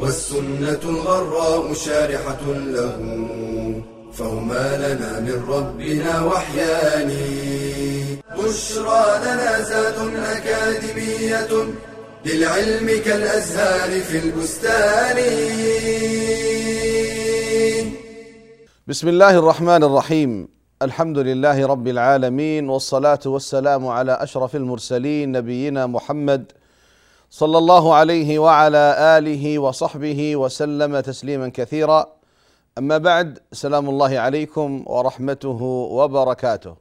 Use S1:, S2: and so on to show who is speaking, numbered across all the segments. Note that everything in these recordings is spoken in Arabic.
S1: والسنة الغراء شارحة له فهما لنا من ربنا وحيان. بشرى لنا زاد أكاديمية للعلم كالأزهار في البستان.
S2: بسم الله الرحمن الرحيم. الحمد لله رب العالمين والصلاة والسلام على أشرف المرسلين نبينا محمد صلى الله عليه وعلى آله وصحبه وسلم تسليما كثيرا. أما بعد سلام الله عليكم ورحمته وبركاته.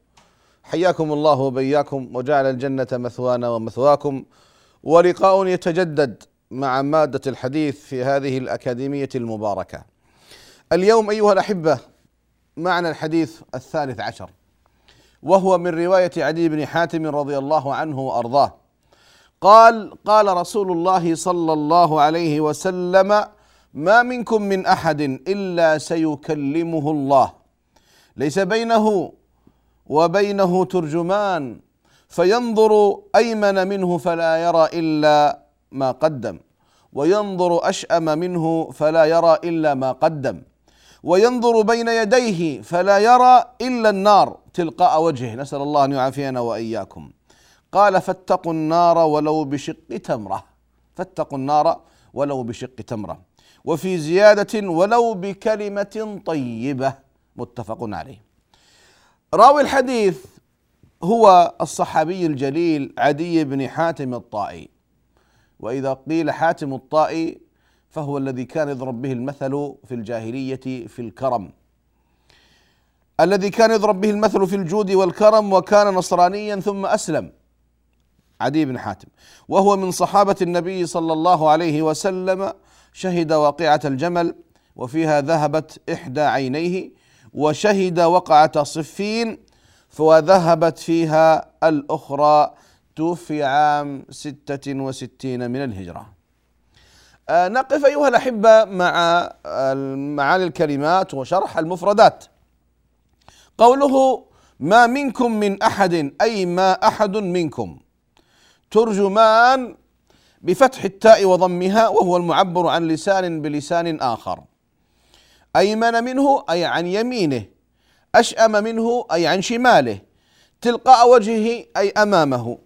S2: حياكم الله وبياكم وجعل الجنة مثوانا ومثواكم. ولقاء يتجدد مع مادة الحديث في هذه الأكاديمية المباركة. اليوم أيها الأحبة معنى الحديث الثالث عشر وهو من رواية عدي بن حاتم رضي الله عنه وأرضاه. قال قال رسول الله صلى الله عليه وسلم ما منكم من أحد إلا سيكلمه الله. ليس بينه وبينه ترجمان. فينظر أيمن منه فلا يرى إلا ما قدم. وينظر أشأم منه فلا يرى إلا ما قدم. وينظر بين يديه فلا يرى إلا النار. تلقاء وجهه. نسأل الله أن يعافينا وإياكم. قال فاتقوا النار ولو بشق تمرة. فاتقوا النار ولو بشق تمرة. وفي زيادة ولو بكلمة طيبة. متفق عليه. راوي الحديث هو الصحابي الجليل عدي بن حاتم الطائي. وإذا قيل حاتم الطائي فهو الذي كان يضرب به المثل في الجاهلية في الكرم. الذي كان يضرب به المثل في الجود والكرم وكان نصرانيا ثم أسلم. عدي بن حاتم. وهو من صحابة النبي صلى الله عليه وسلم شهد واقعة الجمل وفيها ذهبت إحدى عينيه وشهد وقعة صفين وذهبت فيها الأخرى توفي عام ستة وستين من الهجرة. آه، نقف أيها الأحبة مع معاني الكلمات وشرح المفردات. قوله ما منكم من أحد أي ما أحد منكم. ترجمان بفتح التاء وضمها وهو المعبر عن لسان بلسان آخر. أيمن منه أي عن يمينه. أشأم منه أي عن شماله. تلقاء وجهه أي أمامه.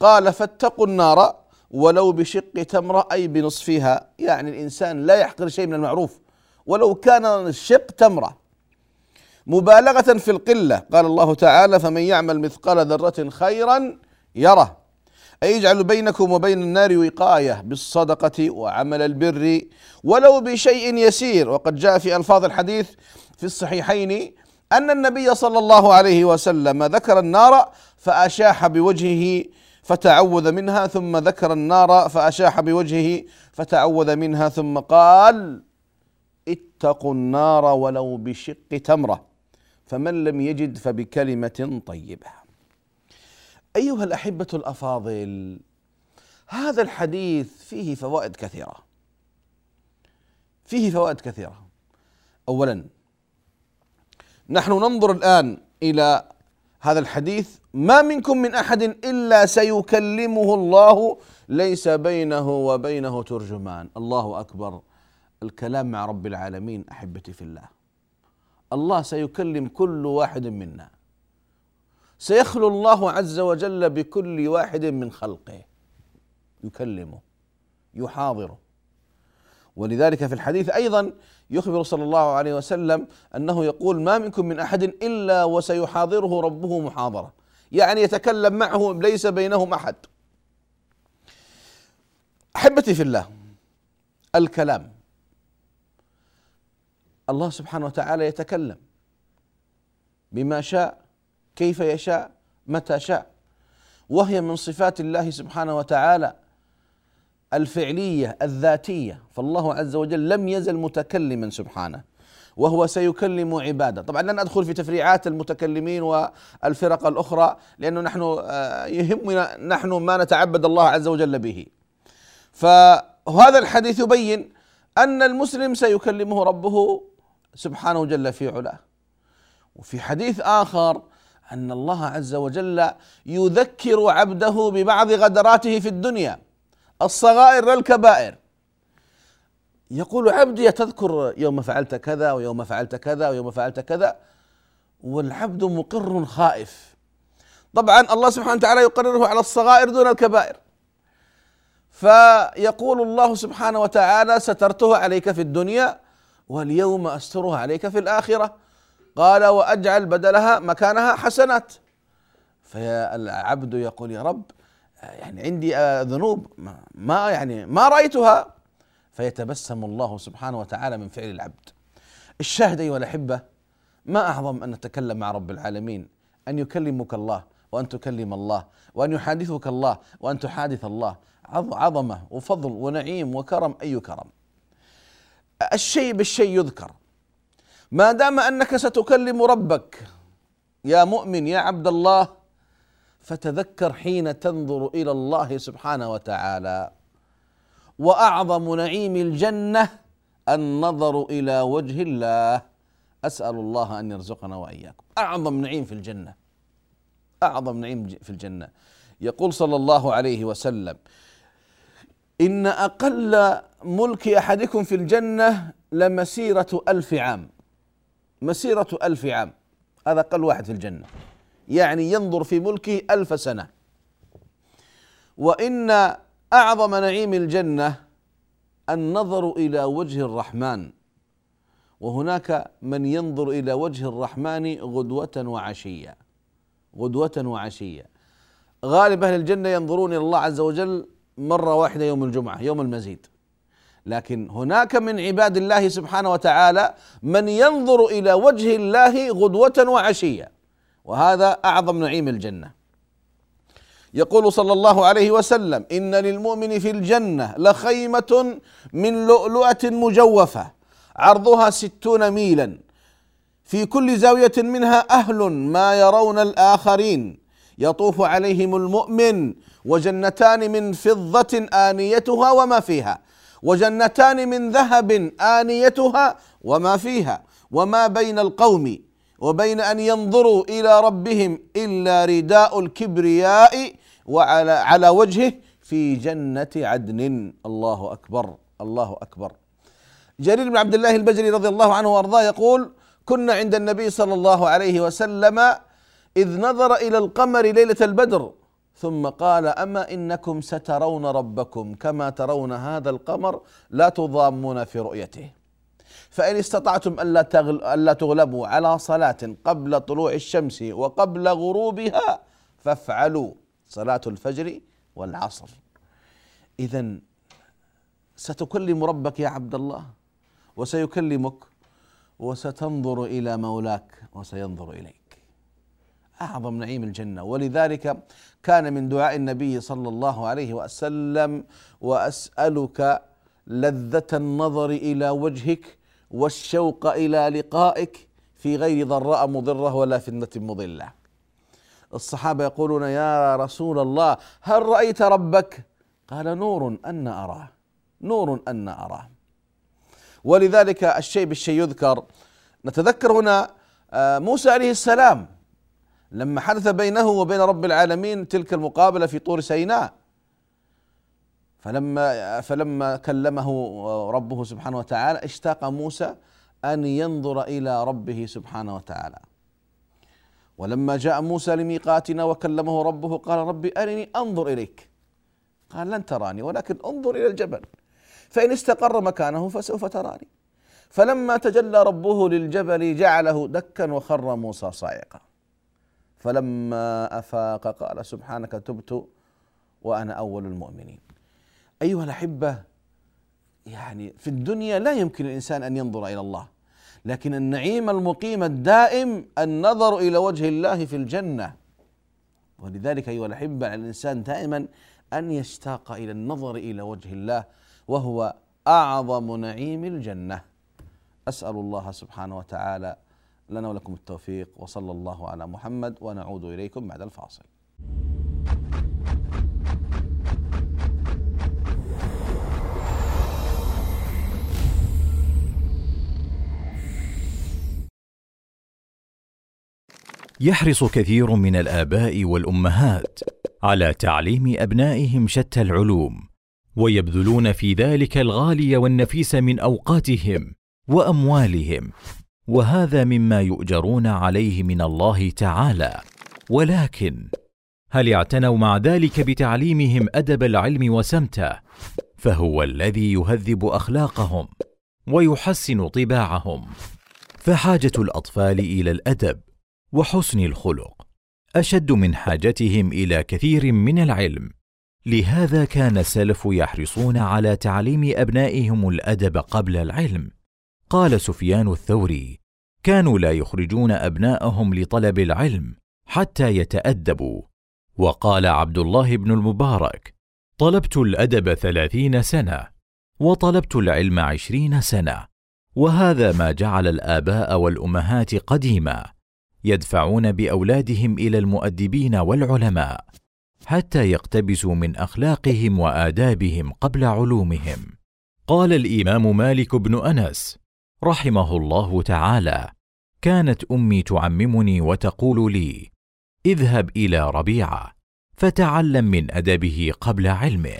S2: قال فاتقوا النار ولو بشق تمرة أي بنصفها. يعني الإنسان لا يحقر شيء من المعروف. ولو كان الشق تمرة مبالغة في القلة. قال الله تعالى فمن يعمل مثقال ذرة خيرا يره. أي يجعل بينكم وبين النار وقاية بالصدقة وعمل البر ولو بشيء يسير. وقد جاء في ألفاظ الحديث في الصحيحين أن النبي صلى الله عليه وسلم ذكر النار فأشاح بوجهه فتعوذ منها ثم ذكر النار فأشاح بوجهه فتعوذ منها ثم قال اتقوا النار ولو بشق تمرة فمن لم يجد فبكلمة طيبة. أيها الأحبة الأفاضل هذا الحديث فيه فوائد كثيرة. فيه فوائد كثيرة. أولا نحن ننظر الآن إلى هذا الحديث. ما منكم من أحد إلا سيكلمه الله ليس بينه وبينه ترجمان. الله أكبر. الكلام مع رب العالمين أحبتي في الله. الله سيكلم كل واحد منا. سيخلو الله عز وجل بكل واحد من خلقه. يكلمه يحاضره. ولذلك في الحديث أيضا يخبر صلى الله عليه وسلم أنه يقول ما منكم من أحد إلا وسيحاضره ربه محاضرة. يعني يتكلم معه ليس بينهم أحد. أحبتي في الله الكلام. الله سبحانه وتعالى يتكلم بما شاء كيف يشاء متى شاء. وهي من صفات الله سبحانه وتعالى الفعلية الذاتية. فالله عز وجل لم يزل متكلما سبحانه وهو سيكلم عباده. طبعا لن أدخل في تفريعات المتكلمين والفرق الأخرى لأنه نحن آه، يهمنا نحن ما نتعبد الله عز وجل به. فهذا الحديث يبين أن المسلم سيكلمه ربه سبحانه جل في علاه. وفي حديث آخر أن الله عز وجل يذكر عبده ببعض غدراته في الدنيا الصغائر للكبائر يقول عبدي تذكر يوم فعلت كذا ويوم فعلت كذا ويوم فعلت كذا؟ والعبد مقر خائف. طبعا الله سبحانه وتعالى يقرره على الصغائر دون الكبائر. فيقول الله سبحانه وتعالى سترته عليك في الدنيا واليوم استرها عليك في الآخرة. قال وأجعل بدلها مكانها حسنات. فالعبد يقول يا رب يعني عندي ذنوب ما يعني ما رأيتها. فيتبسم الله سبحانه وتعالى من فعل العبد. الشاهد أيها الأحبة ما أعظم أن نتكلم مع رب العالمين؟ أن يكلمك الله وأن تكلم الله وأن يحادثك الله وأن تحادث الله. عظمة وفضل ونعيم وكرم أي كرم. الشيء بالشيء يذكر. ما دام أنك ستكلم ربك يا مؤمن يا عبد الله فتذكر حين تنظر إلى الله سبحانه وتعالى. وأعظم نعيم الجنة النظر إلى وجه الله. أسأل الله أن يرزقنا وإياكم. أعظم نعيم في الجنة. أعظم نعيم في الجنة. يقول صلى الله عليه وسلم إن أقل ملك أحدكم في الجنة لمسيرة ألف عام. مسيرة ألف عام. هذا أقل واحد في الجنة. يعني ينظر في ملكه ألف سنة. وإن أعظم نعيم الجنة النظر إلى وجه الرحمن. وهناك من ينظر إلى وجه الرحمن غدوة وعشية. غدوة وعشية. غالب أهل الجنة ينظرون إلى الله عز وجل مرة واحدة يوم الجمعة يوم المزيد. لكن هناك من عباد الله سبحانه وتعالى من ينظر إلى وجه الله غدوة وعشية وهذا أعظم نعيم الجنة. يقول صلى الله عليه وسلم إن للمؤمن في الجنة لخيمة من لؤلؤة مجوفة عرضها ستون ميلا في كل زاوية منها أهل ما يرون الآخرين يطوف عليهم المؤمن وجنتان من فضة آنيتها وما فيها. وجنتان من ذهب آنيتها وما فيها وما بين القوم وبين أن ينظروا إلى ربهم إلا رداء الكبرياء وعلى على وجهه في جنة عدن. الله أكبر الله أكبر. جرير بن عبد الله البجلي رضي الله عنه وأرضاه يقول كنا عند النبي صلى الله عليه وسلم إذ نظر إلى القمر ليلة البدر ثم قال أما إنكم سترون ربكم كما ترون هذا القمر لا تضامون في رؤيته. فإن استطعتم ألا تغلبوا على صلاة قبل طلوع الشمس وقبل غروبها فافعلوا صلاة الفجر والعصر. إذا ستكلم ربك يا عبد الله وسيكلمك وستنظر إلى مولاك وسينظر إليك. أعظم نعيم الجنة. ولذلك كان من دعاء النبي صلى الله عليه وسلم وأسألك لذة النظر إلى وجهك والشوق إلى لقائك في غير ضراء مضرة ولا فتنة مضلة. الصحابة يقولون يا رسول الله هل رأيت ربك؟ قال نور أن أراه. نور أن أراه. ولذلك الشيء بالشيء يذكر. نتذكر هنا آه، موسى عليه السلام لما حدث بينه وبين رب العالمين تلك المقابلة في طور سيناء. فلما فلما كلمه ربه سبحانه وتعالى اشتاق موسى أن ينظر إلى ربه سبحانه وتعالى. ولما جاء موسى لميقاتنا وكلمه ربه قال ربي أرني أنظر إليك. قال لن تراني ولكن انظر إلى الجبل. فإن استقر مكانه فسوف تراني. فلما تجلى ربه للجبل جعله دكا وخر موسى صاعقا. فلما أفاق قال سبحانك تبت وأنا أول المؤمنين. أيها الأحبة يعني في الدنيا لا يمكن الإنسان أن ينظر إلى الله لكن النعيم المقيم الدائم النظر إلى وجه الله في الجنة. ولذلك أيها الأحبة على الإنسان دائما أن يشتاق إلى النظر إلى وجه الله وهو أعظم نعيم الجنة. أسأل الله سبحانه وتعالى لنا ولكم التوفيق وصلى الله على محمد ونعود إليكم بعد الفاصل.
S3: يحرص كثير من الآباء والأمهات على تعليم أبنائهم شتى العلوم ويبذلون في ذلك الغالي والنفيس من أوقاتهم وأموالهم. وهذا مما يؤجرون عليه من الله تعالى. ولكن هل اعتنوا مع ذلك بتعليمهم أدب العلم وسمته؟ فهو الذي يهذب أخلاقهم ويحسن طباعهم. فحاجة الأطفال إلى الأدب وحسن الخلق أشد من حاجتهم إلى كثير من العلم. لهذا كان السلف يحرصون على تعليم أبنائهم الأدب قبل العلم. قال سفيان الثوري كانوا لا يخرجون أبناءهم لطلب العلم حتى يتأدبوا. وقال عبد الله بن المبارك طلبت الأدب ثلاثين سنة وطلبت العلم عشرين سنة وهذا ما جعل الآباء والأمهات قديما يدفعون بأولادهم إلى المؤدبين والعلماء حتى يقتبسوا من أخلاقهم وآدابهم قبل علومهم. قال الإمام مالك بن أنس رحمه الله تعالى. كانت أمي تعممني وتقول لي اذهب إلى ربيعة فتعلم من أدبه قبل علمه.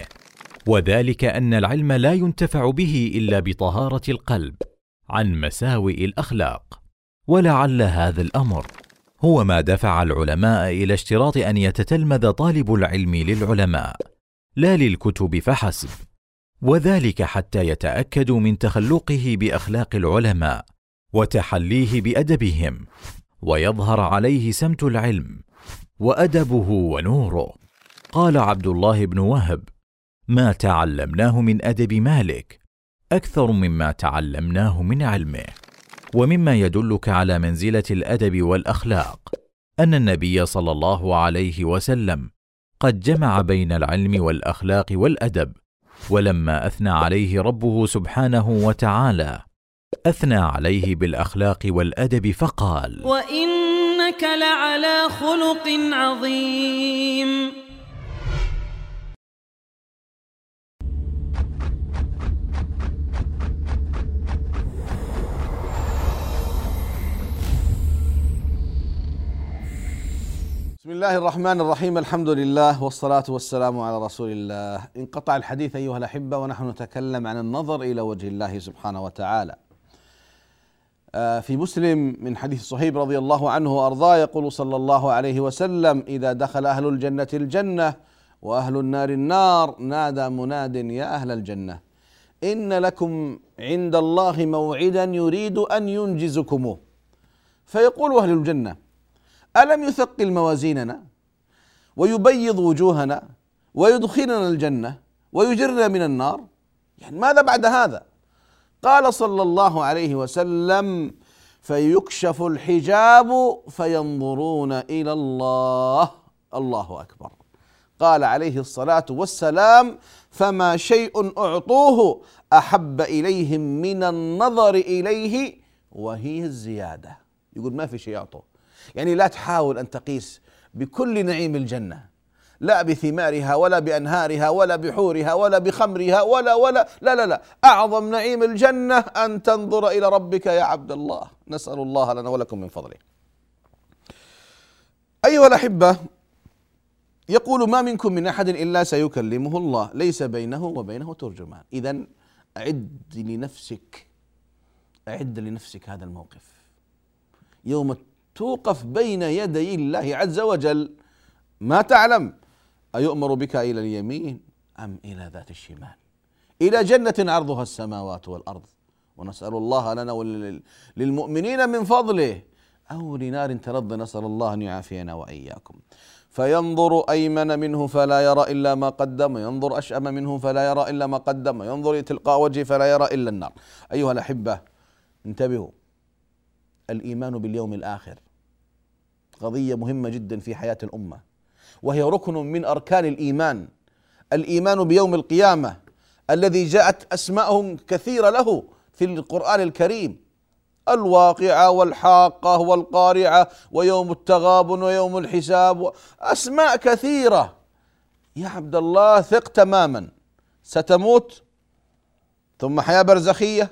S3: وذلك أن العلم لا ينتفع به إلا بطهارة القلب عن مساوئ الأخلاق. ولعل هذا الأمر هو ما دفع العلماء إلى اشتراط أن يتتلمذ طالب العلم للعلماء لا للكتب فحسب. وذلك حتى يتأكدوا من تخلقه بأخلاق العلماء وتحليه بأدبهم ويظهر عليه سمت العلم وأدبه ونوره. قال عبد الله بن وهب ما تعلمناه من أدب مالك أكثر مما تعلمناه من علمه ومما يدلك على منزلة الأدب والأخلاق أن النبي صلى الله عليه وسلم قد جمع بين العلم والأخلاق والأدب ولما أثنى عليه ربه سبحانه وتعالى. أثنى عليه بالأخلاق والأدب فقال
S4: وإنك لعلى خلق عظيم.
S2: بسم الله الرحمن الرحيم الحمد لله والصلاة والسلام على رسول الله انقطع الحديث أيها الأحبة ونحن نتكلم عن النظر إلى وجه الله سبحانه وتعالى في مسلم من حديث صهيب رضي الله عنه وأرضاه يقول صلى الله عليه وسلم إذا دخل أهل الجنة الجنة وأهل النار النار نادى مناد يا أهل الجنة إن لكم عند الله موعدا يريد أن ينجزكموه فيقول أهل الجنة ألم يثقل موازيننا ويبيض وجوهنا ويدخلنا الجنة ويجرنا من النار؟ يعني ماذا بعد هذا؟ قال صلى الله عليه وسلم فيكشف الحجاب فينظرون إلى الله. الله أكبر. قال عليه الصلاة والسلام فما شيء أعطوه أحب إليهم من النظر إليه وهي الزيادة. يقول ما في شيء أعطوه. يعني لا تحاول أن تقيس بكل نعيم الجنة. لا بثمارها ولا بأنهارها ولا بحورها ولا بخمرها ولا ولا لا لا لا. أعظم نعيم الجنة أن تنظر إلى ربك يا عبد الله. نسأل الله لنا ولكم من فضله. أيها الأحبة يقول ما منكم من أحد إلا سيكلمه الله. ليس بينه وبينه ترجمان. اذا أعد لنفسك أعد لنفسك هذا الموقف. يوم توقف بين يدي الله عز وجل. ما تعلم؟ أيؤمر بك إلى اليمين أم إلى ذات الشمال؟ إلى جنة عرضها السماوات والأرض. ونسأل الله لنا وللمؤمنين من فضله. أو لنار تلظ نسأل الله أن يعافينا وإياكم. فينظر أيمن منه فلا يرى إلا ما قدم. ينظر أشأم منه فلا يرى إلا ما قدم. ينظر تلقاء وجهه فلا يرى إلا النار. أيها الأحبة انتبهوا. الإيمان باليوم الآخر قضية مهمة جدا في حياة الأمة وهي ركن من أركان الإيمان. الإيمان بيوم القيامة الذي جاءت اسماءهم كثيرة له في القرآن الكريم. الواقعة والحاقة والقارعة ويوم التغابن ويوم الحساب أسماء كثيرة. يا عبد الله ثق تماما. ستموت؟ ثم حياة برزخية؟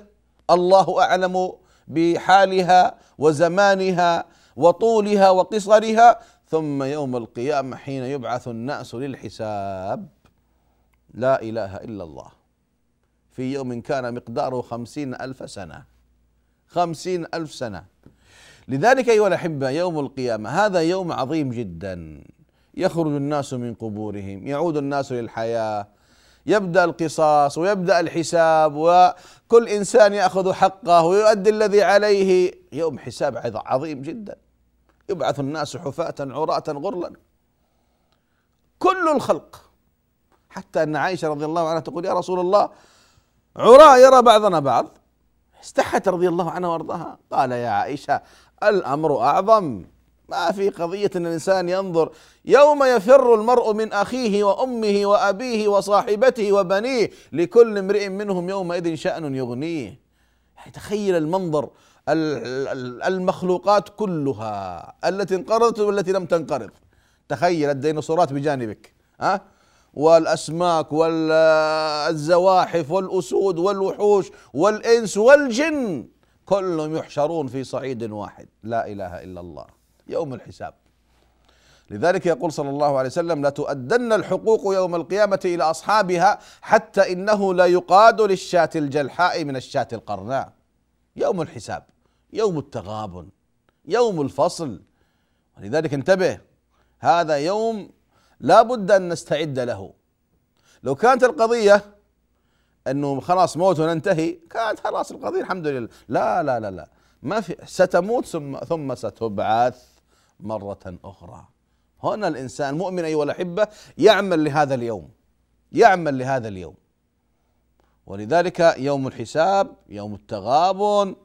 S2: الله أعلم بحالها وزمانها. وطولها وقصرها ثم يوم القيامة حين يبعث الناس للحساب لا إله إلا الله. في يوم كان مقداره خمسين ألف سنة. خمسين ألف سنة. لذلك أيها الأحبة يوم القيامة هذا يوم عظيم جدا. يخرج الناس من قبورهم يعود الناس للحياة يبدأ القصاص ويبدأ الحساب وكل إنسان يأخذ حقه ويؤدي الذي عليه. يوم حساب عظيم جدا. يبعث الناس حفاة عراة غرلا. كل الخلق. حتى أن عائشة رضي الله عنها تقول يا رسول الله عراة يرى بعضنا بعض. استحت رضي الله عنها وأرضاها. قال يا عائشة الأمر أعظم. ما في قضية أن الإنسان ينظر يوم يفر المرء من أخيه وأمه وأبيه وصاحبته وبنيه لكل امرئ منهم يومئذ شأن يغنيه. يعني تخيل المنظر المخلوقات كلها التي انقرضت والتي لم تنقرض. تخيل الديناصورات بجانبك ها؟ والأسماك والزواحف والأسود والوحوش والإنس والجن كلهم يحشرون في صعيد واحد لا إله إلا الله يوم الحساب. لذلك يقول صلى الله عليه وسلم لتؤدن الحقوق يوم القيامة إلى أصحابها حتى إنه لا يقاد للشاة الجلحاء من الشاة القرناء. يوم الحساب. يوم التغابن يوم الفصل. ولذلك انتبه هذا يوم لا بد أن نستعد له. لو كانت القضية أنه خلاص موت وننتهي كانت خلاص القضية الحمد لله. لا لا لا لا. ما في ستموت ثم ثم ستبعث مرة أخرى. هنا الإنسان المؤمن أيها الأحبة يعمل لهذا اليوم. يعمل لهذا اليوم. ولذلك يوم الحساب يوم التغابن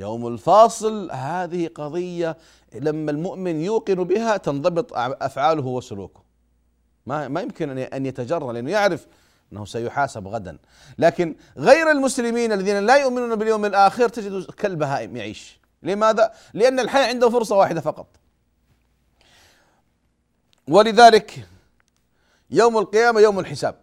S2: يوم الفاصل. هذه قضية لما المؤمن يوقن بها تنضبط أفعاله وسلوكه. ما ما يمكن أن يتجرى لأنه يعرف أنه سيحاسب غدا. لكن غير المسلمين الذين لا يؤمنون باليوم الآخر تجد كالبهائم يعيش. لماذا؟ لأن الحياة عنده فرصة واحدة فقط. ولذلك يوم القيامة يوم الحساب.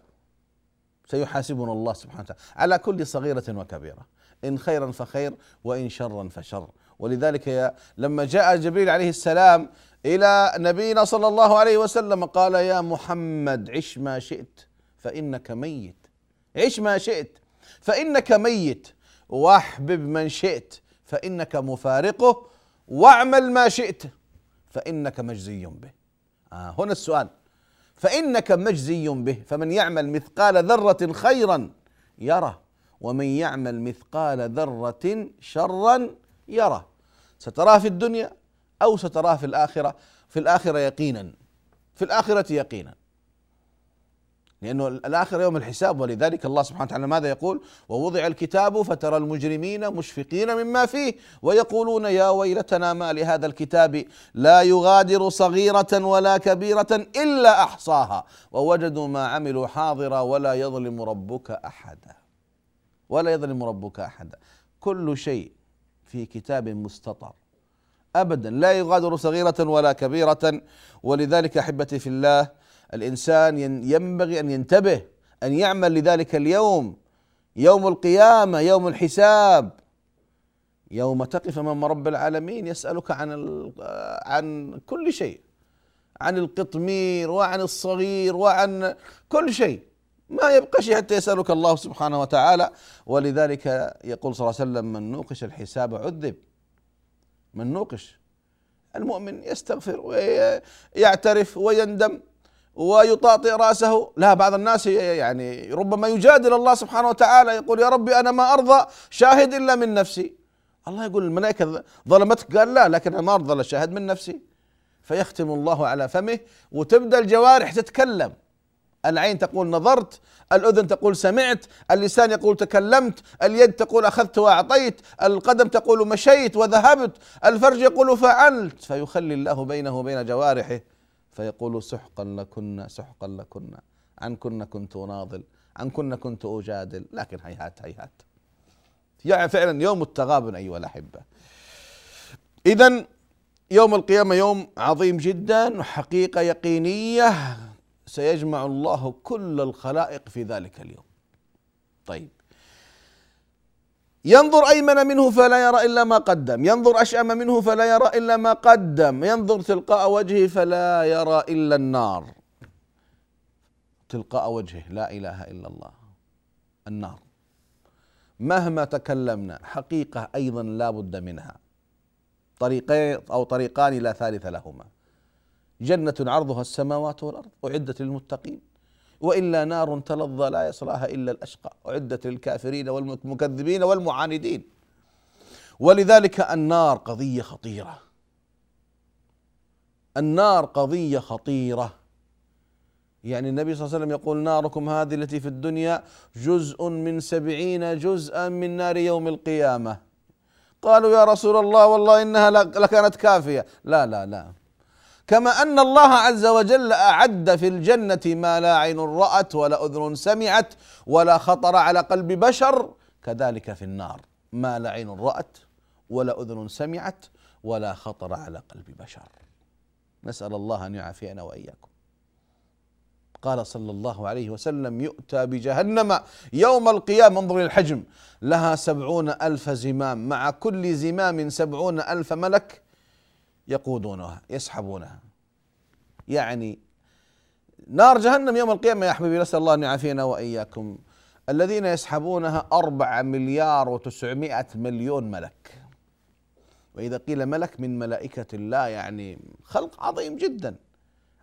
S2: سيحاسبنا الله سبحانه وتعالى على كل صغيرة وكبيرة. إن خيرا فخير وإن شرا فشر. ولذلك لما جاء جبريل عليه السلام إلى نبينا صلى الله عليه وسلم قال يا محمد عش ما شئت فإنك ميت. عش ما شئت فإنك ميت. واحبب من شئت فإنك مفارقه واعمل ما شئت فإنك مجزي به. آه هنا السؤال. فإنك مجزي به فمن يعمل مثقال ذرة خيرا يره. ومن يعمل مثقال ذرة شرا يره. ستراه في الدنيا أو ستراه في الآخرة؟ في الآخرة يقينا. في الآخرة يقينا. لأنه الآخر يوم الحساب ولذلك الله سبحانه وتعالى ماذا يقول؟ ووضع الكتاب فترى المجرمين مشفقين مما فيه ويقولون يا ويلتنا ما لهذا الكتاب لا يغادر صغيرة ولا كبيرة إلا أحصاها. ووجدوا ما عملوا حاضرا ولا يظلم ربك أحدا. ولا يظلم ربك أحدا كل شيء في كتاب مستطر. ابدا. لا يغادر صغيرة ولا كبيرة. ولذلك أحبتي في الله الإنسان ينبغي أن ينتبه أن يعمل لذلك اليوم. يوم القيامة يوم الحساب. يوم تقف أمام رب العالمين يسألك عن عن كل شيء. عن القطمير وعن الصغير وعن كل شيء. ما يبقى شيء حتى يسألك الله سبحانه وتعالى. ولذلك يقول صلى الله عليه وسلم من نوقش الحساب عذب. من نوقش. المؤمن يستغفر ويعترف ويندم ويطاطئ رأسه. لا بعض الناس يعني ربما يجادل الله سبحانه وتعالى يقول يا ربي أنا ما أرضى شاهد إلا من نفسي. الله يقول الملائكة ظلمتك؟ قال لا لكن أنا ما أرضى الشاهد من نفسي. فيختم الله على فمه وتبدأ الجوارح تتكلم. العين تقول نظرت الأذن تقول سمعت اللسان يقول تكلمت اليد تقول أخذت وأعطيت القدم تقول مشيت وذهبت الفرج يقول فعلت. فيخلي الله بينه وبين جوارحه فيقول سحقا لكن سحقا لكن عن كنا كنت أناضل عن كنا كنت أجادل. لكن هيهات هيهات. يعني فعلا يوم التغابن أيها الأحبة. إذا يوم القيامة يوم عظيم جدا وحقيقة يقينية. سيجمع الله كل الخلائق في ذلك اليوم. طيب. ينظر أيمن منه فلا يرى إلا ما قدم. ينظر أشأم منه فلا يرى إلا ما قدم. ينظر تلقاء وجهه فلا يرى إلا النار. تلقاء وجهه لا إله إلا الله. النار. مهما تكلمنا حقيقة أيضا لا بد منها. طريقين أو طريقان لا ثالث لهما. جنة عرضها السماوات والأرض أعدت للمتقين. وإلا نار تلظى لا يصلاها إلا الأشقى. أعدت للكافرين والمكذبين والمعاندين. ولذلك النار قضية خطيرة. النار قضية خطيرة. يعني النبي صلى الله عليه وسلم يقول ناركم هذه التي في الدنيا جزء من سبعين جزءا من نار يوم القيامة. قالوا يا رسول الله والله إنها لكانت كافية. لا لا لا. كما أن الله عز وجل أعد في الجنة ما لا عين رأت ولا أذن سمعت ولا خطر على قلب بشر كذلك في النار. ما لا عين رأت ولا أذن سمعت ولا خطر على قلب بشر. نسأل الله أن يعافينا وإياكم. قال صلى الله عليه وسلم يؤتى بجهنم يوم القيامة. انظر الحجم لها سبعون ألف زمام. مع كل زمام سبعون ألف ملك يقودونها يسحبونها. يعني نار جهنم يوم القيامة يا أحبابي نسأل الله أن يعافينا وإياكم. الذين يسحبونها أربعة مليار وتسعمائة مليون ملك. وإذا قيل ملك من ملائكة الله يعني خلق عظيم جدا.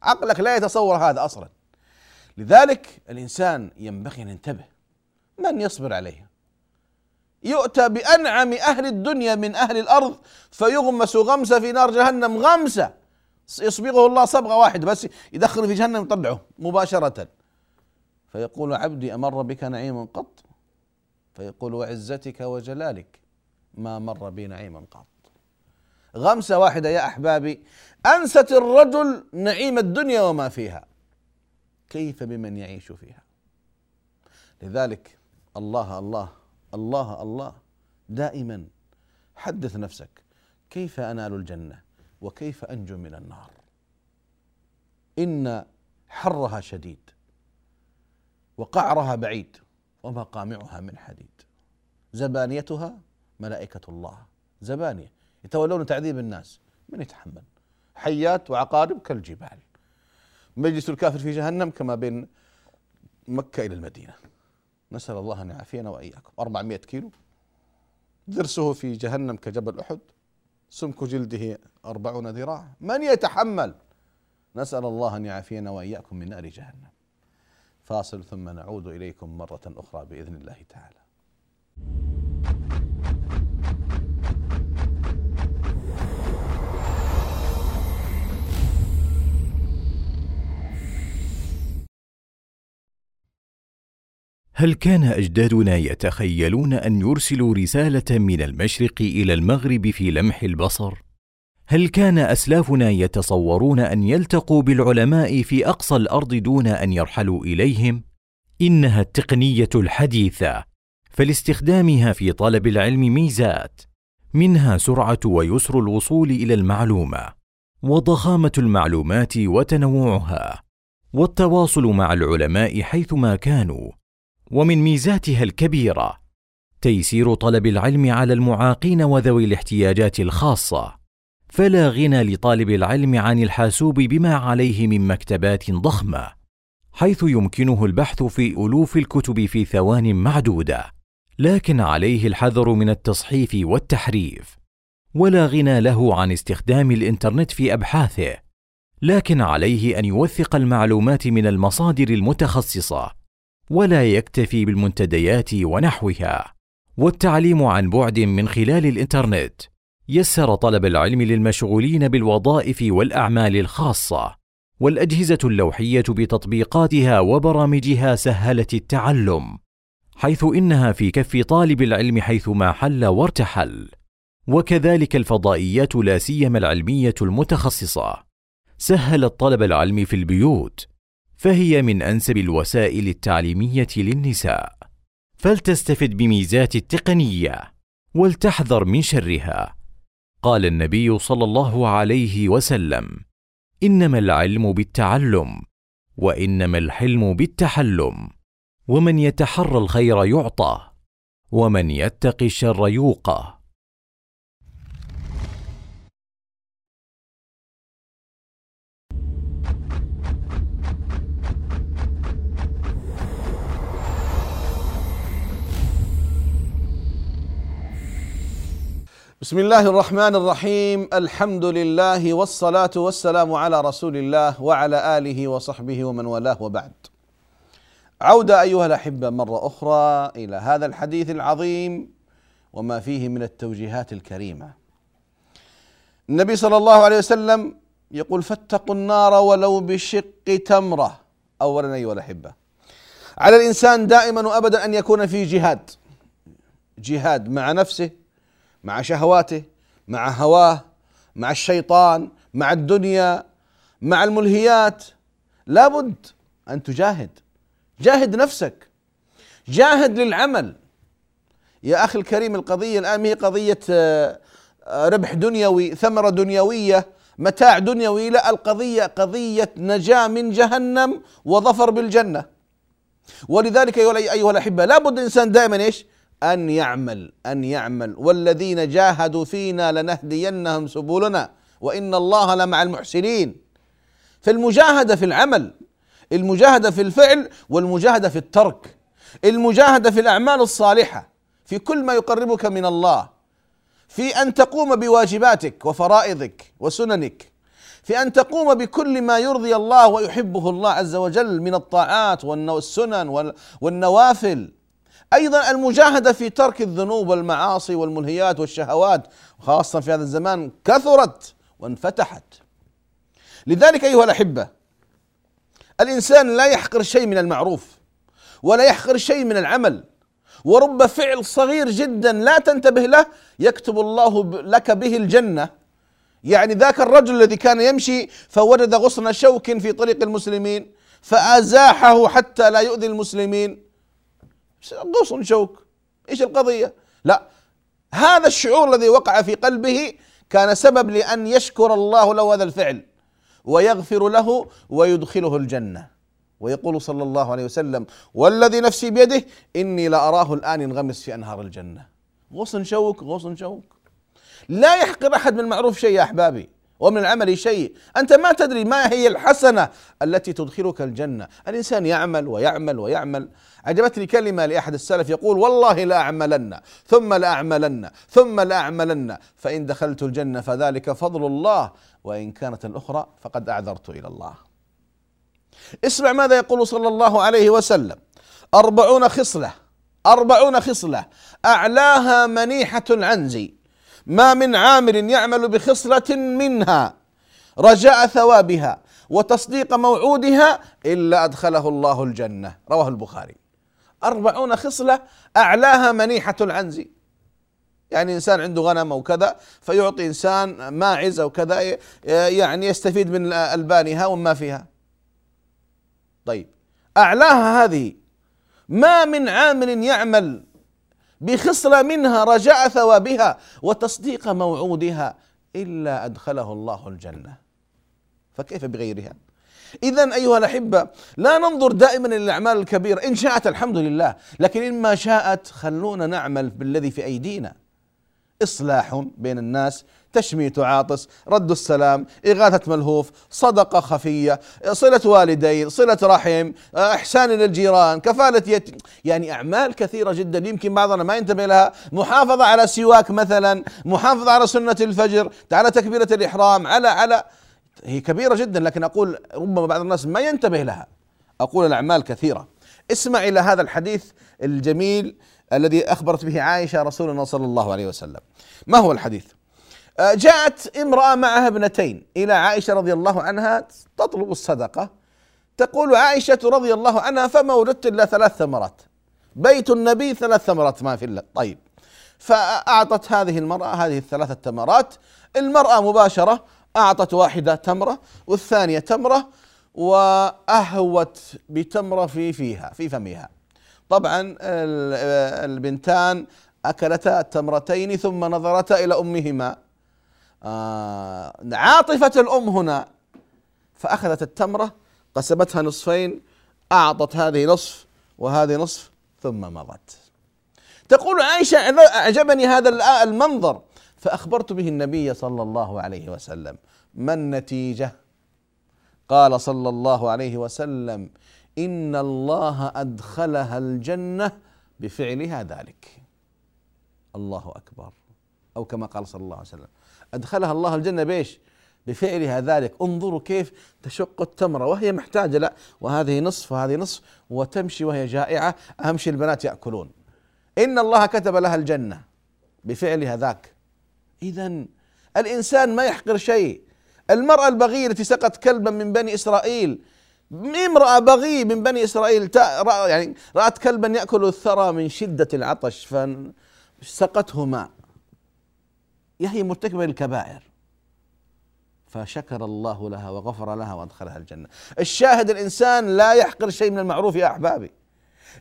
S2: عقلك لا يتصور هذا أصلا. لذلك الإنسان ينبغي أن ينتبه. من يصبر عليه؟ يؤتى بأنعم أهل الدنيا من أهل الأرض فيغمس غمسة في نار جهنم غمسة. يصبغه الله صبغة واحدة بس يدخله في جهنم يطلعه مباشرة. فيقول عبدي أمر بك نعيم قط؟ فيقول وعزتك وجلالك ما مر بي نعيم قط. غمسة واحدة يا أحبابي أنست الرجل نعيم الدنيا وما فيها. كيف بمن يعيش فيها؟ لذلك الله الله الله الله دائما. حدث نفسك كيف أنال الجنة وكيف أنجو من النار؟ إن حرها شديد وقعرها بعيد ومقامعها من حديد. زبانيتها ملائكة الله. زبانية يتولون تعذيب الناس. من يتحمل؟ حيات وعقارب كالجبال. مجلس الكافر في جهنم كما بين مكة إلى المدينة. نسأل الله أن يعافينا وإياكم. 400 كيلو. درسه في جهنم كجبل أحد. سمك جلده أربعون ذراع. من يتحمل؟ نسأل الله أن يعافينا وإياكم من نار جهنم. فاصل ثم نعود إليكم مرة أخرى بإذن الله تعالى.
S3: هل كان أجدادنا يتخيلون أن يرسلوا رسالة من المشرق إلى المغرب في لمح البصر؟ هل كان أسلافنا يتصورون أن يلتقوا بالعلماء في أقصى الأرض دون أن يرحلوا إليهم؟ إنها التقنية الحديثة فلاستخدامها في طلب العلم ميزات منها سرعة ويسر الوصول إلى المعلومة وضخامة المعلومات وتنوعها والتواصل مع العلماء حيثما كانوا. ومن ميزاتها الكبيرة. تيسير طلب العلم على المعاقين وذوي الاحتياجات الخاصة. فلا غنى لطالب العلم عن الحاسوب بما عليه من مكتبات ضخمة حيث يمكنه البحث في ألوف الكتب في ثوان معدودة. لكن عليه الحذر من التصحيف والتحريف. ولا غنى له عن استخدام الإنترنت في أبحاثه. لكن عليه أن يوثق المعلومات من المصادر المتخصصة. ولا يكتفي بالمنتديات ونحوها. والتعليم عن بعد من خلال الإنترنت يسر طلب العلم للمشغولين بالوظائف والأعمال الخاصة. والأجهزة اللوحية بتطبيقاتها وبرامجها سهلت التعلم حيث إنها في كف طالب العلم حيثما حل وارتحل. وكذلك الفضائيات لا سيما العلمية المتخصصة. سهلت طلب العلم في البيوت فهي من أنسب الوسائل التعليمية للنساء. فلتستفد بميزات التقنية ولتحذر من شرها. قال النبي صلى الله عليه وسلم إنما العلم بالتعلم وإنما الحلم بالتحلم. ومن يتحرى الخير يعطى ومن يتق الشر يوقى.
S2: بسم الله الرحمن الرحيم الحمد لله والصلاة والسلام على رسول الله وعلى آله وصحبه ومن والاه وبعد عودة أيها الأحبة مرة أخرى إلى هذا الحديث العظيم وما فيه من التوجيهات الكريمة النبي صلى الله عليه وسلم يقول فاتقوا النار ولو بشق تمرة أولا أيها الأحبة على الإنسان دائما وأبدا أن يكون في جهاد جهاد مع نفسه مع شهواته مع هواه مع الشيطان مع الدنيا مع الملهيات. لابد أن تجاهد. جاهد نفسك. جاهد للعمل. يا أخي الكريم القضية الآن هي قضية آه، ربح دنيوي ثمرة دنيوية متاع دنيوي. لا القضية قضية نجاة من جهنم وظفر بالجنة. ولذلك أيها الأحبة لابد الإنسان دائما إيش؟ أن يعمل أن يعمل. والذين جاهدوا فينا لنهدينهم سبلنا وإن الله لمع المحسنين. فالمجاهدة في العمل المجاهدة في الفعل والمجاهدة في الترك. المجاهدة في الأعمال الصالحة في كل ما يقربك من الله. في أن تقوم بواجباتك وفرائضك وسننك. في أن تقوم بكل ما يرضي الله ويحبه الله عز وجل من الطاعات والسنن والنوافل. أيضا المجاهدة في ترك الذنوب والمعاصي والملهيات والشهوات خاصه في هذا الزمان كثرت وانفتحت. لذلك أيها الأحبة الإنسان لا يحقر شيء من المعروف ولا يحقر شيء من العمل ورب فعل صغير جدا لا تنتبه له يكتب الله لك به الجنة. يعني ذاك الرجل الذي كان يمشي فوجد غصن شوك في طريق المسلمين فأزاحه حتى لا يؤذي المسلمين. غصن شوك إيش القضية؟ لا. هذا الشعور الذي وقع في قلبه كان سبب لأن يشكر الله له هذا الفعل ويغفر له ويدخله الجنة. ويقول صلى الله عليه وسلم والذي نفسي بيده إني لاراه الآن ينغمس في أنهار الجنة. غصن شوك غصن شوك لا يحقر أحد من معروف شيء يا أحبابي ومن العمل شيء. أنت ما تدري ما هي الحسنة التي تدخلك الجنة. الإنسان يعمل ويعمل ويعمل. عجبتني كلمة لأحد السلف يقول والله لاعملن ثم لاعملن ثم لاعملن فإن دخلت الجنة فذلك فضل الله وإن كانت الأخرى فقد أعذرت إلى الله. اسمع ماذا يقول صلى الله عليه وسلم. أربعون خصلة أربعون خصلة أعلاها منيحة العنزي ما من عامل يعمل بخصلة منها. رجاء ثوابها وتصديق موعودها إلا أدخله الله الجنة. رواه البخاري. أربعون خصلة أعلاها منيحة العنز. يعني إنسان عنده غنم أو كذا فيعطي إنسان ماعز أو كذا يعني يستفيد من ألبانها وما فيها. طيب أعلاها هذه ما من عامل يعمل بخصلة منها رجاء ثوابها وتصديق موعودها إلا أدخله الله الجنة. فكيف بغيرها؟ إذا أيها الأحبة لا ننظر دائما إلى الأعمال الكبيرة إن شاءت الحمد لله لكن إن ما شاءت خلونا نعمل بالذي في أيدينا. إصلاح بين الناس تشميت عاطس رد السلام إغاثة ملهوف صدقة خفية صلة والدين صلة رحم إحسان للجيران كفالة يتيم يعني أعمال كثيرة جدا يمكن بعضنا ما ينتبه لها. محافظة على سواك مثلا محافظة على سنة الفجر على تكبيرة الإحرام على على هي كبيرة جدا لكن أقول ربما بعض الناس ما ينتبه لها. أقول الأعمال كثيرة. اسمع إلى هذا الحديث الجميل الذي أخبرت به عائشة رسولنا صلى الله عليه وسلم. ما هو الحديث؟ آه، جاءت امرأة معها ابنتين إلى عائشة رضي الله عنها تطلب الصدقة. تقول عائشة رضي الله عنها فما وجدت إلا ثلاث ثمرات. بيت النبي ثلاث ثمرات ما في الله طيب. فأعطت هذه المرأة هذه الثلاثة تمرات المرأة مباشرة أعطت واحدة تمرة والثانية تمرة وأهوت بتمرة في فيها في فمها. طبعا ال- البنتان أكلتا التمرتين ثم نظرتا إلى أمهما. آه، عاطفة الأم هنا. فأخذت التمرة قسمتها نصفين أعطت هذه نصف وهذه نصف ثم مضت. تقول عائشة أعجبني هذا المنظر. فأخبرت به النبي صلى الله عليه وسلم ما النتيجة؟ قال صلى الله عليه وسلم إن الله أدخلها الجنة بفعلها ذلك. الله أكبر. أو كما قال صلى الله عليه وسلم أدخلها الله الجنة بإيش؟ بفعلها ذلك. انظروا كيف تشق التمرة وهي محتاجة لا وهذه نصف وهذه نصف وتمشي وهي جائعة أهم شيء البنات يأكلون. إن الله كتب لها الجنة بفعلها ذاك. إذا الإنسان ما يحقر شيء المرأة البغية التي سقت كلبا من بني إسرائيل امرأة بغي من بني إسرائيل يعني رأت كلبا يأكل الثرى من شدة العطش فسقته ماء هي مرتكبة للكبائر فشكر الله لها وغفر لها وأدخلها الجنة. الشاهد الإنسان لا يحقر شيء من المعروف يا أحبابي.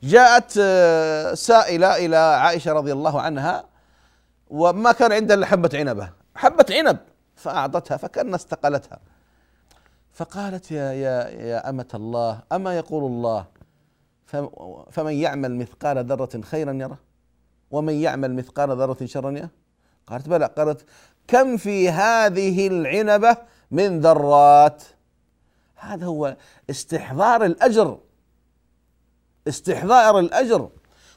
S2: جاءت آه، سائلة إلى عائشة رضي الله عنها وما كان عندها إلا حبة عنبة، حبة عنب! فأعطتها فكان استقلتها. فقالت يا يا يا أمة الله أما يقول الله فم- فمن يعمل مثقال ذرة خيرا يره؟ ومن يعمل مثقال ذرة شرا يره؟ قالت بلى قالت كم في هذه العنبة من ذرات؟ هذا هو استحضار الأجر. استحضار الأجر.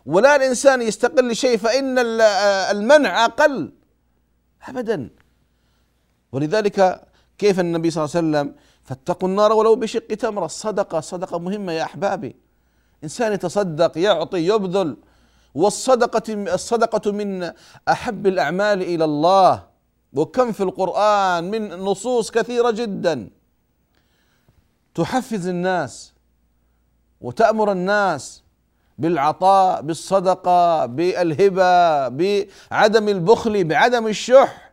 S2: ولا الإنسان يستقل لشيء فإن ال- المنع أقل. أبدا. ولذلك كيف النبي صلى الله عليه وسلم فاتقوا النار ولو بشق تمرة الصدقة صدقة مهمة يا أحبابي. إنسان يتصدق يعطي يبذل. والصدقة الصدقة من أحب الأعمال إلى الله. وكم في القرآن من نصوص كثيرة جدا. تحفز الناس وتأمر الناس. بالعطاء بالصدقة بالهبة بعدم البخل بعدم الشح.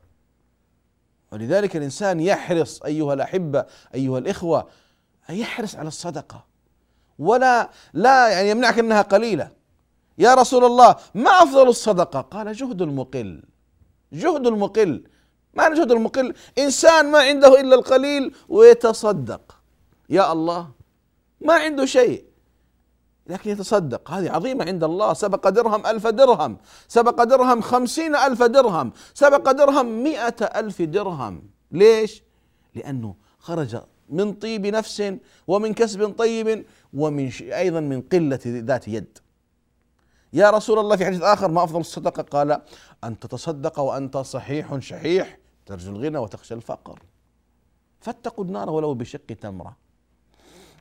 S2: ولذلك الإنسان يحرص أيها الأحبة أيها الإخوة يحرص على الصدقة. ولا لا يعني يمنعك أنها قليلة. يا رسول الله ما أفضل الصدقة؟ قال جهد المقل. جهد المقل. ما جهد المقل؟ إنسان ما عنده إلا القليل ويتصدق. يا الله ما عنده شيء. لكن يتصدق. هذه عظيمة عند الله. سبق درهم ألف درهم. سبق درهم خمسين ألف درهم. سبق درهم مئة ألف درهم. ليش؟ لأنه خرج من طيب نفس ومن كسب طيب ومن أيضا من قلة ذات يد. يا رسول الله في حديث آخر ما أفضل الصدقة؟ قال أن تتصدق وأنت صحيح شحيح. ترجو الغنى وتخشى الفقر. فاتقوا النار ولو بشق تمرة.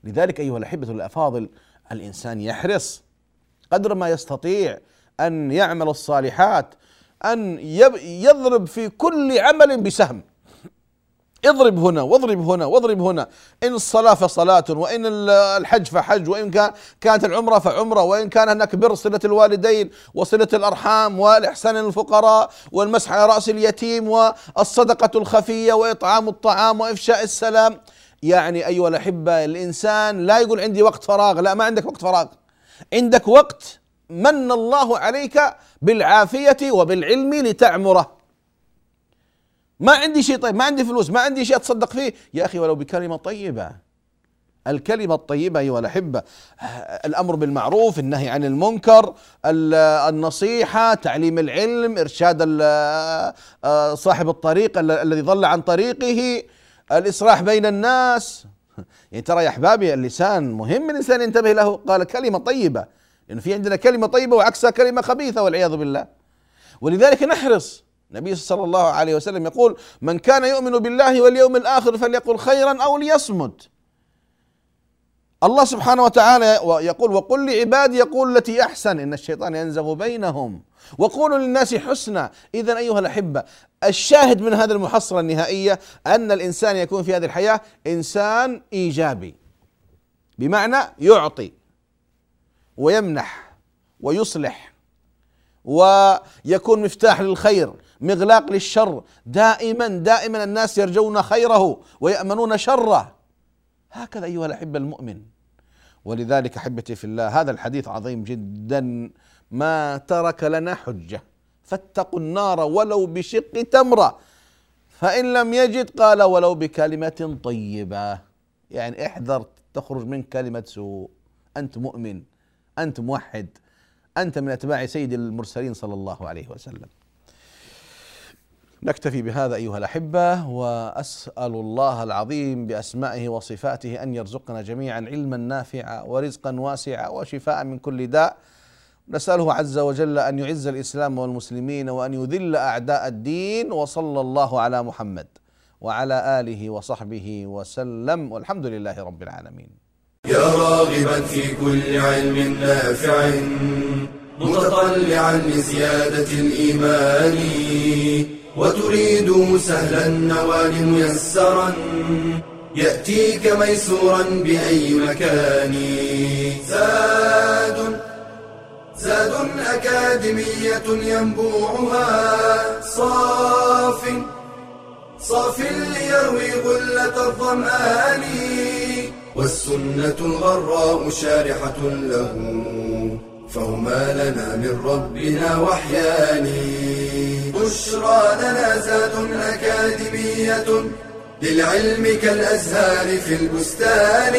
S2: لذلك أيها الأحبة الأفاضل الإنسان يحرص قدر ما يستطيع أن يعمل الصالحات يب- يضرب في كل عمل بسهم. اضرب هنا واضرب هنا واضرب هنا إن الصلاة فصلاة وإن ال- الحج فحج وإن كان كانت العمرة فعمرة وإن كان هناك بر صلة الوالدين وصلة الأرحام والإحسان للفقراء والمسح على رأس اليتيم والصدقة الخفية وإطعام الطعام وإفشاء السلام. يعني أيها الأحبة الإنسان لا يقول عندي وقت فراغ لا ما عندك وقت فراغ. عندك وقت من الله عليك بالعافية وبالعلم لتعمره. ما عندي شيء طيب ما عندي فلوس ما عندي شيء أتصدق فيه. يا أخي ولو بكلمة طيبة. الكلمة الطيبة أيها الأحبة الأمر بالمعروف النهي عن المنكر ال- النصيحة تعليم العلم إرشاد ال- صاحب الطريق ال- الذي ضل عن طريقه. الإصلاح بين الناس. يعني ترى يا أحبابي اللسان مهم الإنسان ينتبه له. قال كلمة طيبة. لأنه في عندنا كلمة طيبة وعكسها كلمة خبيثة والعياذ بالله. ولذلك نحرص. النبي صلى الله عليه وسلم يقول من كان يؤمن بالله واليوم الآخر فليقل خيرا أو ليصمت. الله سبحانه وتعالى يقول وقل لعبادي يقول التي أحسن إن الشيطان ينزغ بينهم. وقولوا للناس حسنا. إذا أيها الأحبة الشاهد من هذه المحصلة النهائية أن الإنسان يكون في هذه الحياة إنسان إيجابي. بمعنى يعطي ويمنح ويصلح ويكون مفتاح للخير مغلاق للشر. دائما دائما الناس يرجون خيره ويأمنون شره. هكذا أيها الأحبة المؤمن. ولذلك أحبتي في الله هذا الحديث عظيم جدا. ما ترك لنا حجة. فاتقوا النار ولو بشق تمرة. فإن لم يجد قال ولو بكلمة طيبة. يعني احذر تخرج من كلمة سوء. أنت مؤمن أنت موحد أنت من أتباع سيد المرسلين صلى الله عليه وسلم. نكتفي بهذا أيها الأحبة وأسأل الله العظيم بأسمائه وصفاته أن يرزقنا جميعا علما نافعا ورزقا واسعا وشفاء من كل داء. نسأله عز وجل أن يعز الإسلام والمسلمين وأن يذل أعداء الدين وصلى الله على محمد وعلى آله وصحبه وسلم. والحمد لله رب العالمين.
S1: يا راغبا في كل علم نافع. متطلعا لزيادة الإيمان وتريد سهلا النوال ميسرا يأتيك ميسورا بأي مكان. زاد زاد أكاديمية ينبوعها صاف صاف ليروي غلة الظمآن والسنة الغراء شارحة له. فهما لنا من ربنا وحيان بشرى لنا زاد أكاديمية للعلم كالأزهار في البستان.